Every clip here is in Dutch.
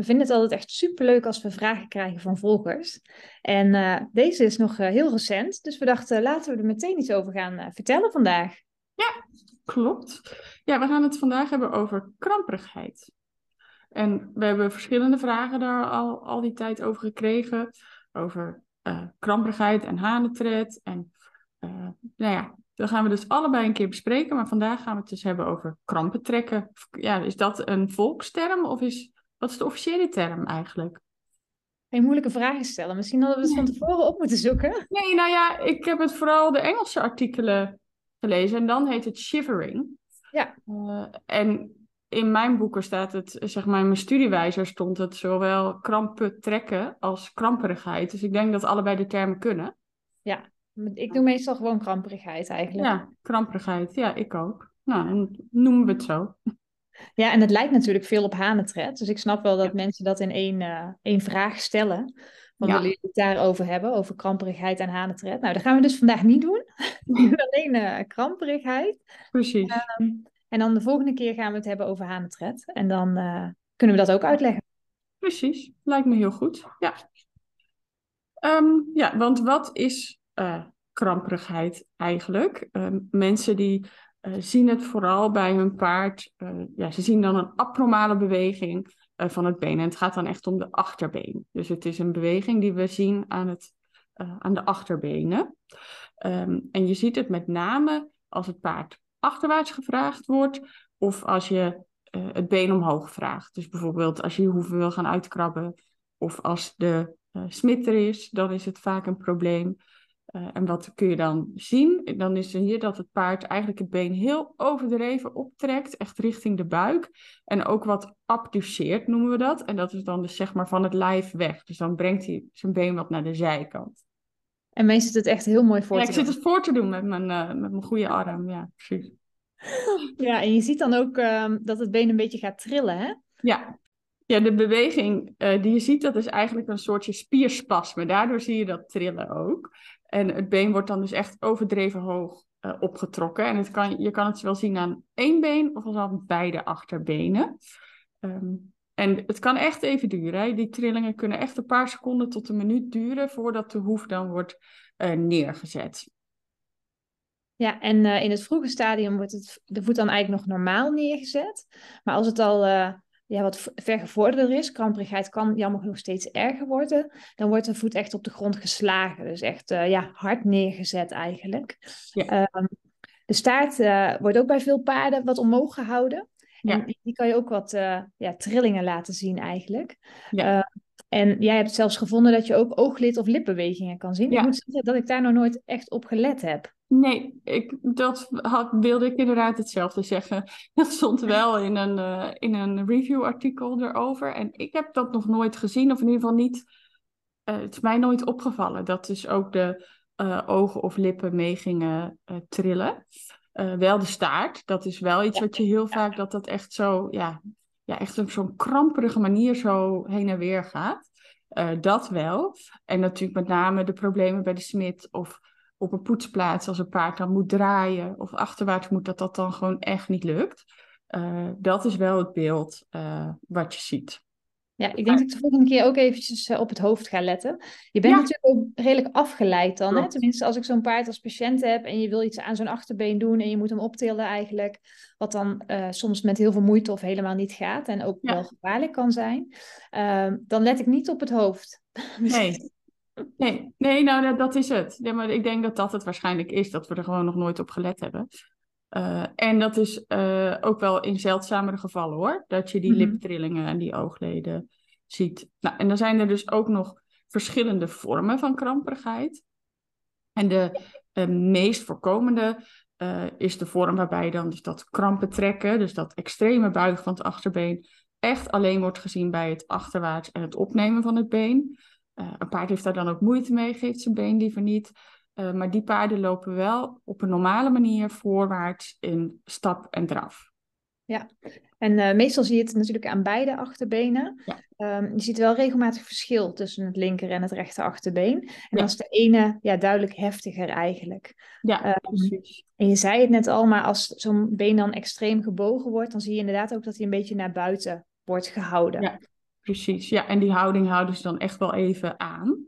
We vinden het altijd echt superleuk als we vragen krijgen van volgers. En uh, deze is nog uh, heel recent, dus we dachten laten we er meteen iets over gaan vertellen vandaag. Ja, klopt. Ja, we gaan het vandaag hebben over kramperigheid. En we hebben verschillende vragen daar al, al die tijd over gekregen. Over kramperigheid en hanentred. En nou ja, dat gaan we dus allebei een keer bespreken. Maar vandaag gaan we het dus hebben over krampentrekken. Ja, is dat een volksterm of is wat is de officiële term eigenlijk? Geen moeilijke vragen stellen. Misschien hadden we het van tevoren op moeten zoeken. Nee, nou ja, ik heb het vooral de Engelse artikelen gelezen en dan heet het shivering. Ja. Uh, en in mijn boeken staat het, zeg maar in mijn studiewijzer stond het zowel krampen trekken als kramperigheid. Dus ik denk dat allebei de termen kunnen. Ja, ik doe meestal gewoon kramperigheid eigenlijk. Ja, kramperigheid. Ja, ik ook. Nou, dan noemen we het zo. Ja, en het lijkt natuurlijk veel op hanentred. Dus ik snap wel dat mensen dat in één, uh, één vraag stellen. Ja. willen jullie het daarover hebben, over kramperigheid en hanentred? Nou, dat gaan we dus vandaag niet doen. Alleen uh, kramperigheid. Precies. Um, en dan de volgende keer gaan we het hebben over hanentred. En dan uh, kunnen we dat ook uitleggen. Precies, lijkt me heel goed. Ja, um, ja want wat is kramperigheid eigenlijk? Um, mensen die uh, zien het vooral bij hun paard. Uh, ja, ze zien dan een abnormale beweging uh, van het been. En het gaat dan echt om de achterbeen. Dus het is een beweging die we zien aan, het, aan de achterbenen. Um, en je ziet het met name als het paard achterwaarts gevraagd wordt. Of als je het been omhoog vraagt. Dus bijvoorbeeld als je je hoeven wil gaan uitkrabben. Of als de smit er is, dan is het vaak een probleem. Uh, en wat kun je dan zien? Dan is er hier dat het paard eigenlijk het been heel overdreven optrekt, echt richting de buik. En ook wat abduceert noemen we dat. En dat is dan dus zeg maar van het lijf weg. Dus dan brengt hij zijn been wat naar de zijkant. En mij zit het echt heel mooi voor ja, te ik zit het voor te doen met mijn, uh, met mijn goede arm. Ja, precies. Ja, en je ziet dan ook uh, dat het been een beetje gaat trillen, hè? Ja, ja, de beweging uh, die je ziet, dat is eigenlijk een soortje spierspasme. Daardoor zie je dat trillen ook. En het been wordt dan dus echt overdreven hoog uh, opgetrokken. En het kan, je kan het wel zien aan één been of aan beide achterbenen. Um, en het kan echt even duren. Hè. Die trillingen kunnen echt een paar seconden tot een minuut duren voordat de hoef dan wordt uh, neergezet. Ja, en uh, in het vroege stadium wordt het, de voet dan eigenlijk nog normaal neergezet. Maar als het al ja, wat vergevorderder is, kramperigheid kan jammer genoeg steeds erger worden, dan wordt de voet echt op de grond geslagen. Dus echt uh, ja, hard neergezet eigenlijk. Ja. Um, de staart uh, wordt ook bij veel paarden wat omhoog gehouden. Ja. En die kan je ook wat uh, ja, trillingen laten zien eigenlijk. Ja. en jij hebt zelfs gevonden dat je ook ooglid- of lipbewegingen kan zien. Ik moet zeggen dat ik daar nog nooit echt op gelet heb. Nee, ik, dat had, wilde ik inderdaad hetzelfde zeggen. Dat stond wel in een, uh, in een review-artikel erover. En ik heb dat nog nooit gezien, of in ieder geval niet. Uh, het is mij nooit opgevallen dat dus ook de uh, ogen of lippen mee gingen trillen. wel de staart, dat is wel iets wat je heel vaak, dat dat echt zo, ja, ja echt op zo'n kramperige manier zo heen en weer gaat. dat wel. En natuurlijk met name de problemen bij de smid of op een poetsplaats als een paard dan moet draaien of achterwaarts moet, dat dat dan gewoon echt niet lukt. Uh, dat is wel het beeld uh, wat je ziet. Ja, ik denk dat ik de volgende keer ook eventjes uh, op het hoofd ga letten. Je bent ja. natuurlijk ook redelijk afgeleid dan. Hè? Tenminste, als ik zo'n paard als patiënt heb en je wil iets aan zo'n achterbeen doen en je moet hem optillen eigenlijk. Wat dan soms met heel veel moeite of helemaal niet gaat en ook ja. wel gevaarlijk kan zijn. Dan let ik niet op het hoofd. nee. Nee, nee nou dat, dat is het. Ja, maar ik denk dat dat het waarschijnlijk is, dat we er gewoon nog nooit op gelet hebben. Uh, en dat is uh, ook wel in zeldzamere gevallen hoor, dat je die mm-hmm. liptrillingen en die oogleden ziet. Nou, en dan zijn er dus ook nog verschillende vormen van kramperigheid. En de uh, meest voorkomende eh, is de vorm waarbij dan dus dat krampen trekken, dus dat extreme buigen van het achterbeen, echt alleen wordt gezien bij het achterwaarts en het opnemen van het been. Uh, een paard heeft daar dan ook moeite mee, geeft zijn been liever niet. Uh, maar die paarden lopen wel op een normale manier voorwaarts in stap en draf. Ja, en uh, meestal zie je het natuurlijk aan beide achterbenen. Ja. Um, je ziet wel regelmatig verschil tussen het linker en het rechter achterbeen. En ja. dan is de ene ja, duidelijk heftiger eigenlijk. Ja, um, precies. En je zei het net al, maar als zo'n been dan extreem gebogen wordt, dan zie je inderdaad ook dat hij een beetje naar buiten wordt gehouden. Ja, precies. Ja, en die houding houden ze dan echt wel even aan.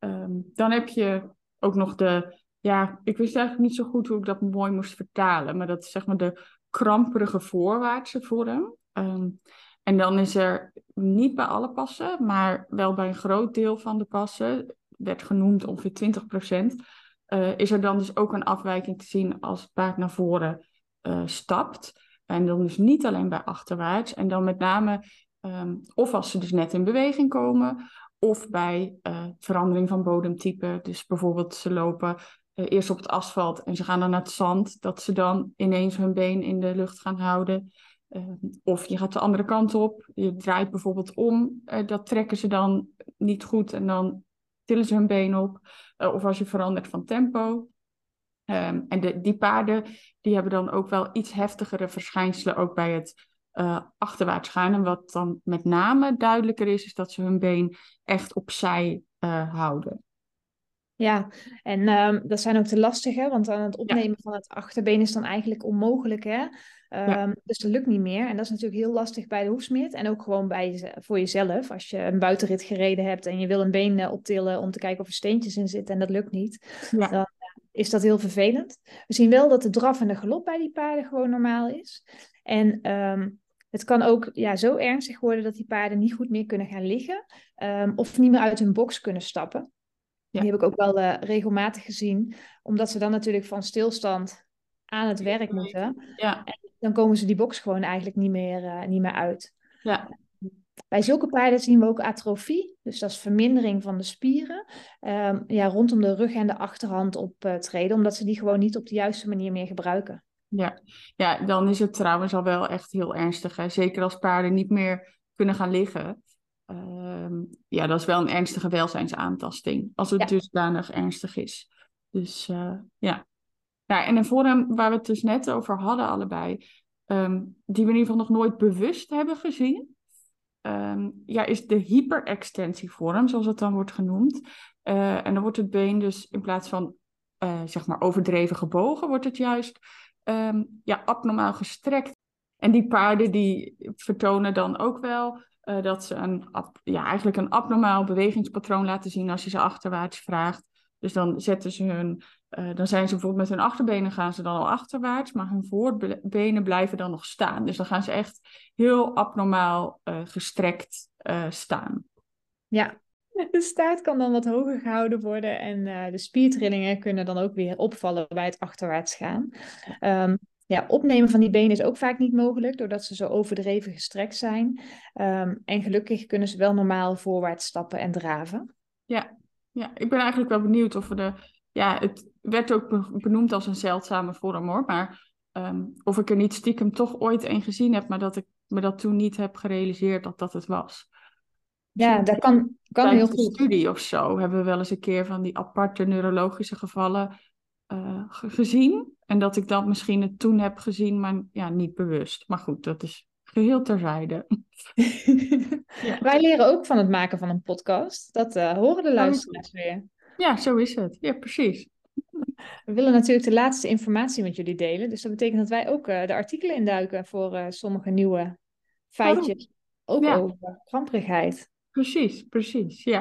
Um, dan heb je ook nog de, ja, ik wist eigenlijk niet zo goed hoe ik dat mooi moest vertalen, maar dat is zeg maar de kramperige voorwaartse vorm. Um, en dan is er niet bij alle passen, maar wel bij een groot deel van de passen, werd genoemd ongeveer 20 procent, uh, is er dan dus ook een afwijking te zien als het paard naar voren uh, stapt. En dan dus niet alleen bij achterwaarts. En dan met name um, of als ze dus net in beweging komen, of bij uh, verandering van bodemtype. Dus bijvoorbeeld ze lopen uh, eerst op het asfalt en ze gaan dan naar het zand, dat ze dan ineens hun been in de lucht gaan houden. Uh, of je gaat de andere kant op, je draait bijvoorbeeld om, uh, dat trekken ze dan niet goed en dan tillen ze hun been op. of als je verandert van tempo. Um, en de, die paarden die hebben dan ook wel iets heftigere verschijnselen ook bij het achterwaarts gaan. En wat dan met name duidelijker is, is dat ze hun been echt opzij houden. Ja, en um, dat zijn ook de lastige, want aan het opnemen ja. van het achterbeen is dan eigenlijk onmogelijk. Hè? Um, ja. Dus dat lukt niet meer. En dat is natuurlijk heel lastig bij de hoefsmid en ook gewoon bij, voor jezelf. Als je een buitenrit gereden hebt en je wil een been uh, optillen om te kijken of er steentjes in zitten en dat lukt niet, ja. dan is dat heel vervelend. We zien wel dat de draf en de galop bij die paarden gewoon normaal is. En um, het kan ook ja, zo ernstig worden dat die paarden niet goed meer kunnen gaan liggen of niet meer uit hun box kunnen stappen. Ja. Die heb ik ook wel uh, regelmatig gezien. Omdat ze dan natuurlijk van stilstand aan het werk moeten. Ja. En dan komen ze die box gewoon eigenlijk niet meer, uh, niet meer uit. Ja. Bij zulke paarden zien we ook atrofie, dus dat is vermindering van de spieren, um, ja, rondom de rug en de achterhand optreden, omdat ze die gewoon niet op de juiste manier meer gebruiken. Ja. ja, dan is het trouwens al wel echt heel ernstig. Hè? Zeker als paarden niet meer kunnen gaan liggen. Uh, ja, dat is wel een ernstige welzijnsaantasting. Als het ja. dusdanig ernstig is. Dus uh, ja. ja. En een vorm waar we het dus net over hadden allebei. Um, die we in ieder geval nog nooit bewust hebben gezien. Um, ja, is de hyperextensievorm, zoals het dan wordt genoemd. Uh, en dan wordt het been dus in plaats van uh, zeg maar overdreven gebogen, wordt het juist um, ja, abnormaal gestrekt. En die paarden die vertonen dan ook wel uh, dat ze een, ja, eigenlijk een abnormaal bewegingspatroon laten zien als je ze achterwaarts vraagt. Dus dan zetten ze hun, uh, dan zijn ze bijvoorbeeld met hun achterbenen gaan ze dan al achterwaarts, maar hun voorbenen blijven dan nog staan. Dus dan gaan ze echt heel abnormaal gestrekt staan. Ja, de staart kan dan wat hoger gehouden worden en de spiertrillingen kunnen dan ook weer opvallen bij het achterwaarts gaan. Um, ja, opnemen van die benen is ook vaak niet mogelijk, doordat ze zo overdreven gestrekt zijn. Um, en gelukkig kunnen ze wel normaal voorwaarts stappen en draven. Ja, ja ik ben eigenlijk wel benieuwd of we de. Ja, het werd ook benoemd als een zeldzame vorm hoor. Maar um, of ik er niet stiekem toch ooit een gezien heb, maar dat ik me dat toen niet heb gerealiseerd dat dat het was. Ja, dat kan, kan heel goed. studie of zo hebben we wel eens een keer van die aparte neurologische gevallen uh, gezien. En dat ik dat misschien het toen heb gezien, maar ja, niet bewust. Maar goed, dat is geheel terzijde. ja. Wij leren ook van het maken van een podcast. Dat uh, horen de luisteraars weer. Ja, zo is het. Ja, precies. We willen natuurlijk de laatste informatie met jullie delen. Dus dat betekent dat wij ook uh, de artikelen induiken voor sommige nieuwe feitjes. Oh. Ook ja. over kramperigheid. Precies, precies. Ja.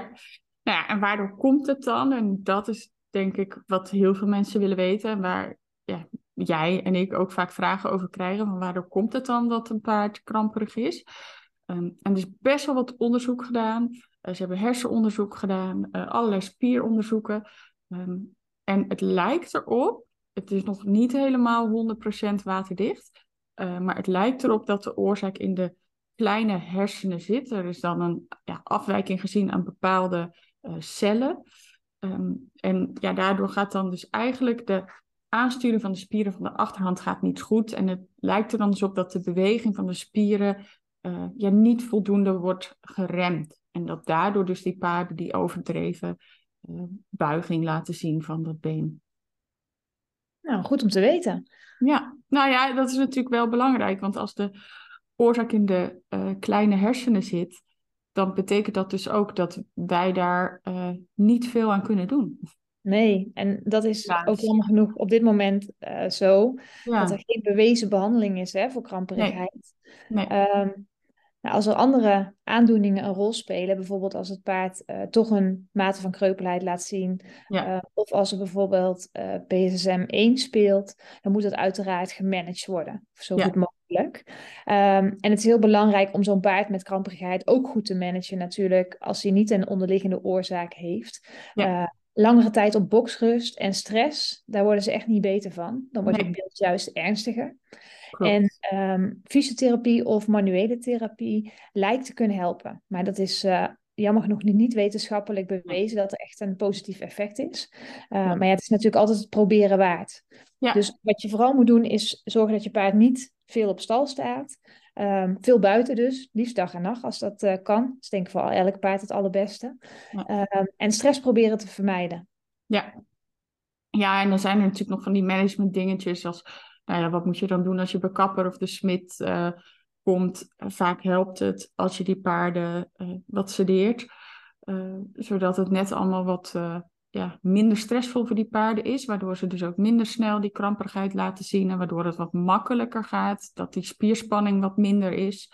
Nou ja, en waardoor komt het dan? En dat is denk ik wat heel veel mensen willen weten. En waar ja, jij en ik ook vaak vragen over krijgen. Van waardoor komt het dan dat een paard kramperig is? Um, en er is best wel wat onderzoek gedaan. Uh, ze hebben hersenonderzoek gedaan, uh, allerlei spieronderzoeken. Um, en het lijkt erop, het is nog niet helemaal 100% waterdicht, uh, maar het lijkt erop dat de oorzaak in de kleine hersenen zit. Er is dan een ja, afwijking gezien aan bepaalde cellen. Um, en ja, daardoor gaat dan dus eigenlijk de aansturen van de spieren van de achterhand gaat niet goed. En het lijkt er dan dus op dat de beweging van de spieren uh, ja, niet voldoende wordt geremd. En dat daardoor dus die paarden die overdreven uh, buiging laten zien van dat been. Nou, goed om te weten. Ja, nou ja, dat is natuurlijk wel belangrijk. Want als de oorzaak in de uh, kleine hersenen zit, dan betekent dat dus ook dat wij daar uh, niet veel aan kunnen doen. Nee, en dat is ja, ook jammer genoeg op dit moment uh, zo. Ja. Dat er geen bewezen behandeling is hè, voor kramperigheid. Nee. nee. Um, nou, als er andere aandoeningen een rol spelen, bijvoorbeeld als het paard uh, toch een mate van kreupelheid laat zien, ja. uh, of als er bijvoorbeeld PSSM 1 speelt, dan moet dat uiteraard gemanaged worden, zo goed ja. Um, en het is heel belangrijk om zo'n paard met kramperigheid ook goed te managen natuurlijk, als hij niet een onderliggende oorzaak heeft. Ja langere tijd op boksrust en stress, daar worden ze echt niet beter van. Dan wordt nee. het beeld juist ernstiger. Klopt. En um, fysiotherapie of manuele therapie lijkt te kunnen helpen. Maar dat is uh, jammer genoeg niet wetenschappelijk bewezen dat er echt een positief effect is. Uh, ja. Maar ja, het is natuurlijk altijd het proberen waard. Ja. Dus wat je vooral moet doen is zorgen dat je paard niet veel op stal staat. Um, veel buiten dus, liefst dag en nacht als dat uh, kan. Dat is denk ik voor elk paard het allerbeste. Ja. Um, en stress proberen te vermijden. Ja. ja, en dan zijn er natuurlijk nog van die management dingetjes als... Nou ja, wat moet je dan doen als je bij kapper of de smid uh, komt? Vaak helpt het als je die paarden uh, wat sedeert. zodat het net allemaal wat ja, minder stressvol voor die paarden is, waardoor ze dus ook minder snel die kramperigheid laten zien en waardoor het wat makkelijker gaat, dat die spierspanning wat minder is.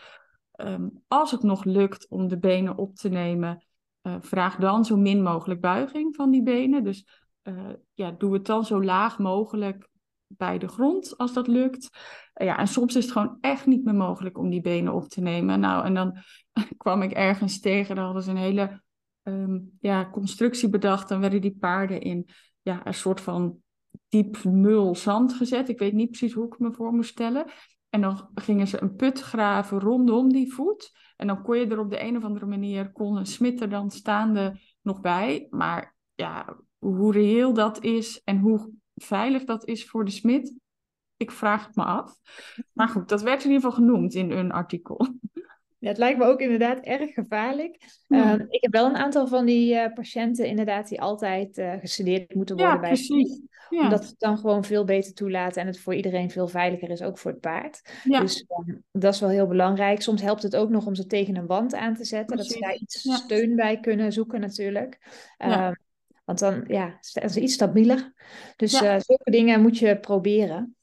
Um, als het nog lukt om de benen op te nemen, vraag dan zo min mogelijk buiging van die benen. Dus ja, doe het dan zo laag mogelijk bij de grond als dat lukt. Uh, ja, en soms is het gewoon echt niet meer mogelijk om die benen op te nemen. Nou, en dan kwam ik ergens tegen, daar hadden ze een hele um, ja, constructie bedacht. Dan werden die paarden in ja, een soort van diep mul zand gezet. Ik weet niet precies hoe ik me voor moest stellen. En dan gingen ze een put graven rondom die voet. En dan kon je er op de een of andere manier, kon een smid er dan staande nog bij. Maar ja, hoe reëel dat is en hoe veilig dat is voor de smid, ik vraag het me af. Maar goed, dat werd in ieder geval genoemd in een artikel. Ja, het lijkt me ook inderdaad erg gevaarlijk. Ja. Uh, ik heb wel een aantal van die uh, patiënten inderdaad die altijd uh, gestudeerd moeten worden ja, bij precies. Ja. Omdat het dan gewoon veel beter toelaat en het voor iedereen veel veiliger is, ook voor het paard. Ja. Dus um, dat is wel heel belangrijk. Soms helpt het ook nog om ze tegen een wand aan te zetten, precies. dat ze daar iets steun bij kunnen zoeken natuurlijk. Want dan ja, zijn ze iets stabieler. Dus zulke dingen moet je proberen.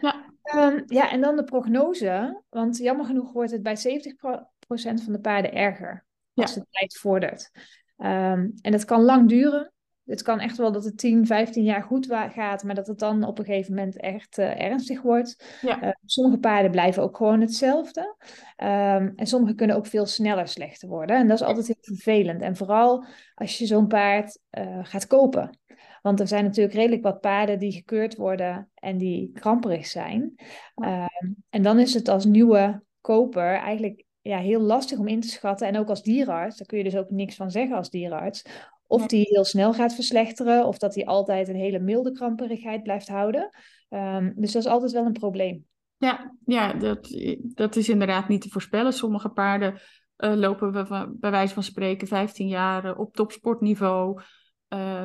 Ja. Um, ja, en dan de prognose. Want jammer genoeg wordt het bij 70% van de paarden erger als ja. de tijd vordert. Um, en dat kan lang duren. Het kan echt wel dat het 10, 15 jaar goed gaat, maar dat het dan op een gegeven moment echt uh, ernstig wordt. Ja. Uh, sommige paarden blijven ook gewoon hetzelfde. Um, en sommige kunnen ook veel sneller slechter worden. En dat is altijd heel vervelend. En vooral als je zo'n paard uh, gaat kopen. Want er zijn natuurlijk redelijk wat paarden die gekeurd worden en die kramperig zijn. Um, en dan is het als nieuwe koper eigenlijk ja, heel lastig om in te schatten. En ook als dierenarts, daar kun je dus ook niks van zeggen als dierenarts. Of die heel snel gaat verslechteren, of dat die altijd een hele milde kramperigheid blijft houden. Um, dus dat is altijd wel een probleem. Ja, ja dat, dat is inderdaad niet te voorspellen. Sommige paarden uh, lopen we van, bij wijze van spreken 15 jaar op topsportniveau. Uh,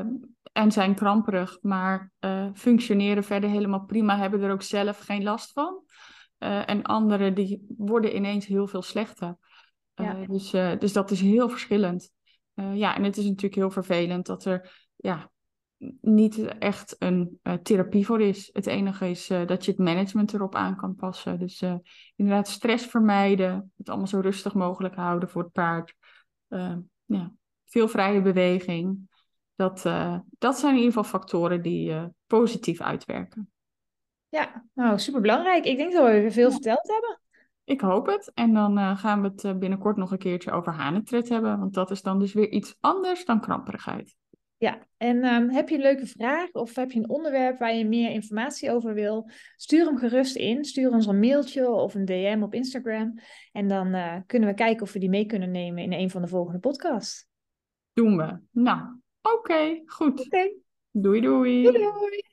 en zijn kramperig, maar uh, functioneren verder helemaal prima, hebben er ook zelf geen last van. En anderen die worden ineens heel veel slechter. Ja. Dus, dus dat is heel verschillend. Ja, en het is natuurlijk heel vervelend dat er ja, niet echt een therapie voor is. Het enige is dat je het management erop aan kan passen. Dus inderdaad stress vermijden, het allemaal zo rustig mogelijk houden voor het paard. ja, veel vrije beweging. Dat, dat zijn in ieder geval factoren die positief uitwerken. Ja, nou super belangrijk. Ik denk dat we weer veel ja. verteld hebben. Ik hoop het. En dan uh, gaan we het binnenkort nog een keertje over hanentred hebben. Want dat is dan dus weer iets anders dan kramperigheid. Ja, en um, heb je een leuke vraag of heb je een onderwerp waar je meer informatie over wil? Stuur hem gerust in. Stuur ons een mailtje of een DM op Instagram. En dan kunnen we kijken of we die mee kunnen nemen in een van de volgende podcasts. Doen we. Nou, Oké, okay, goed. Okay. Doei doei. Doei doei.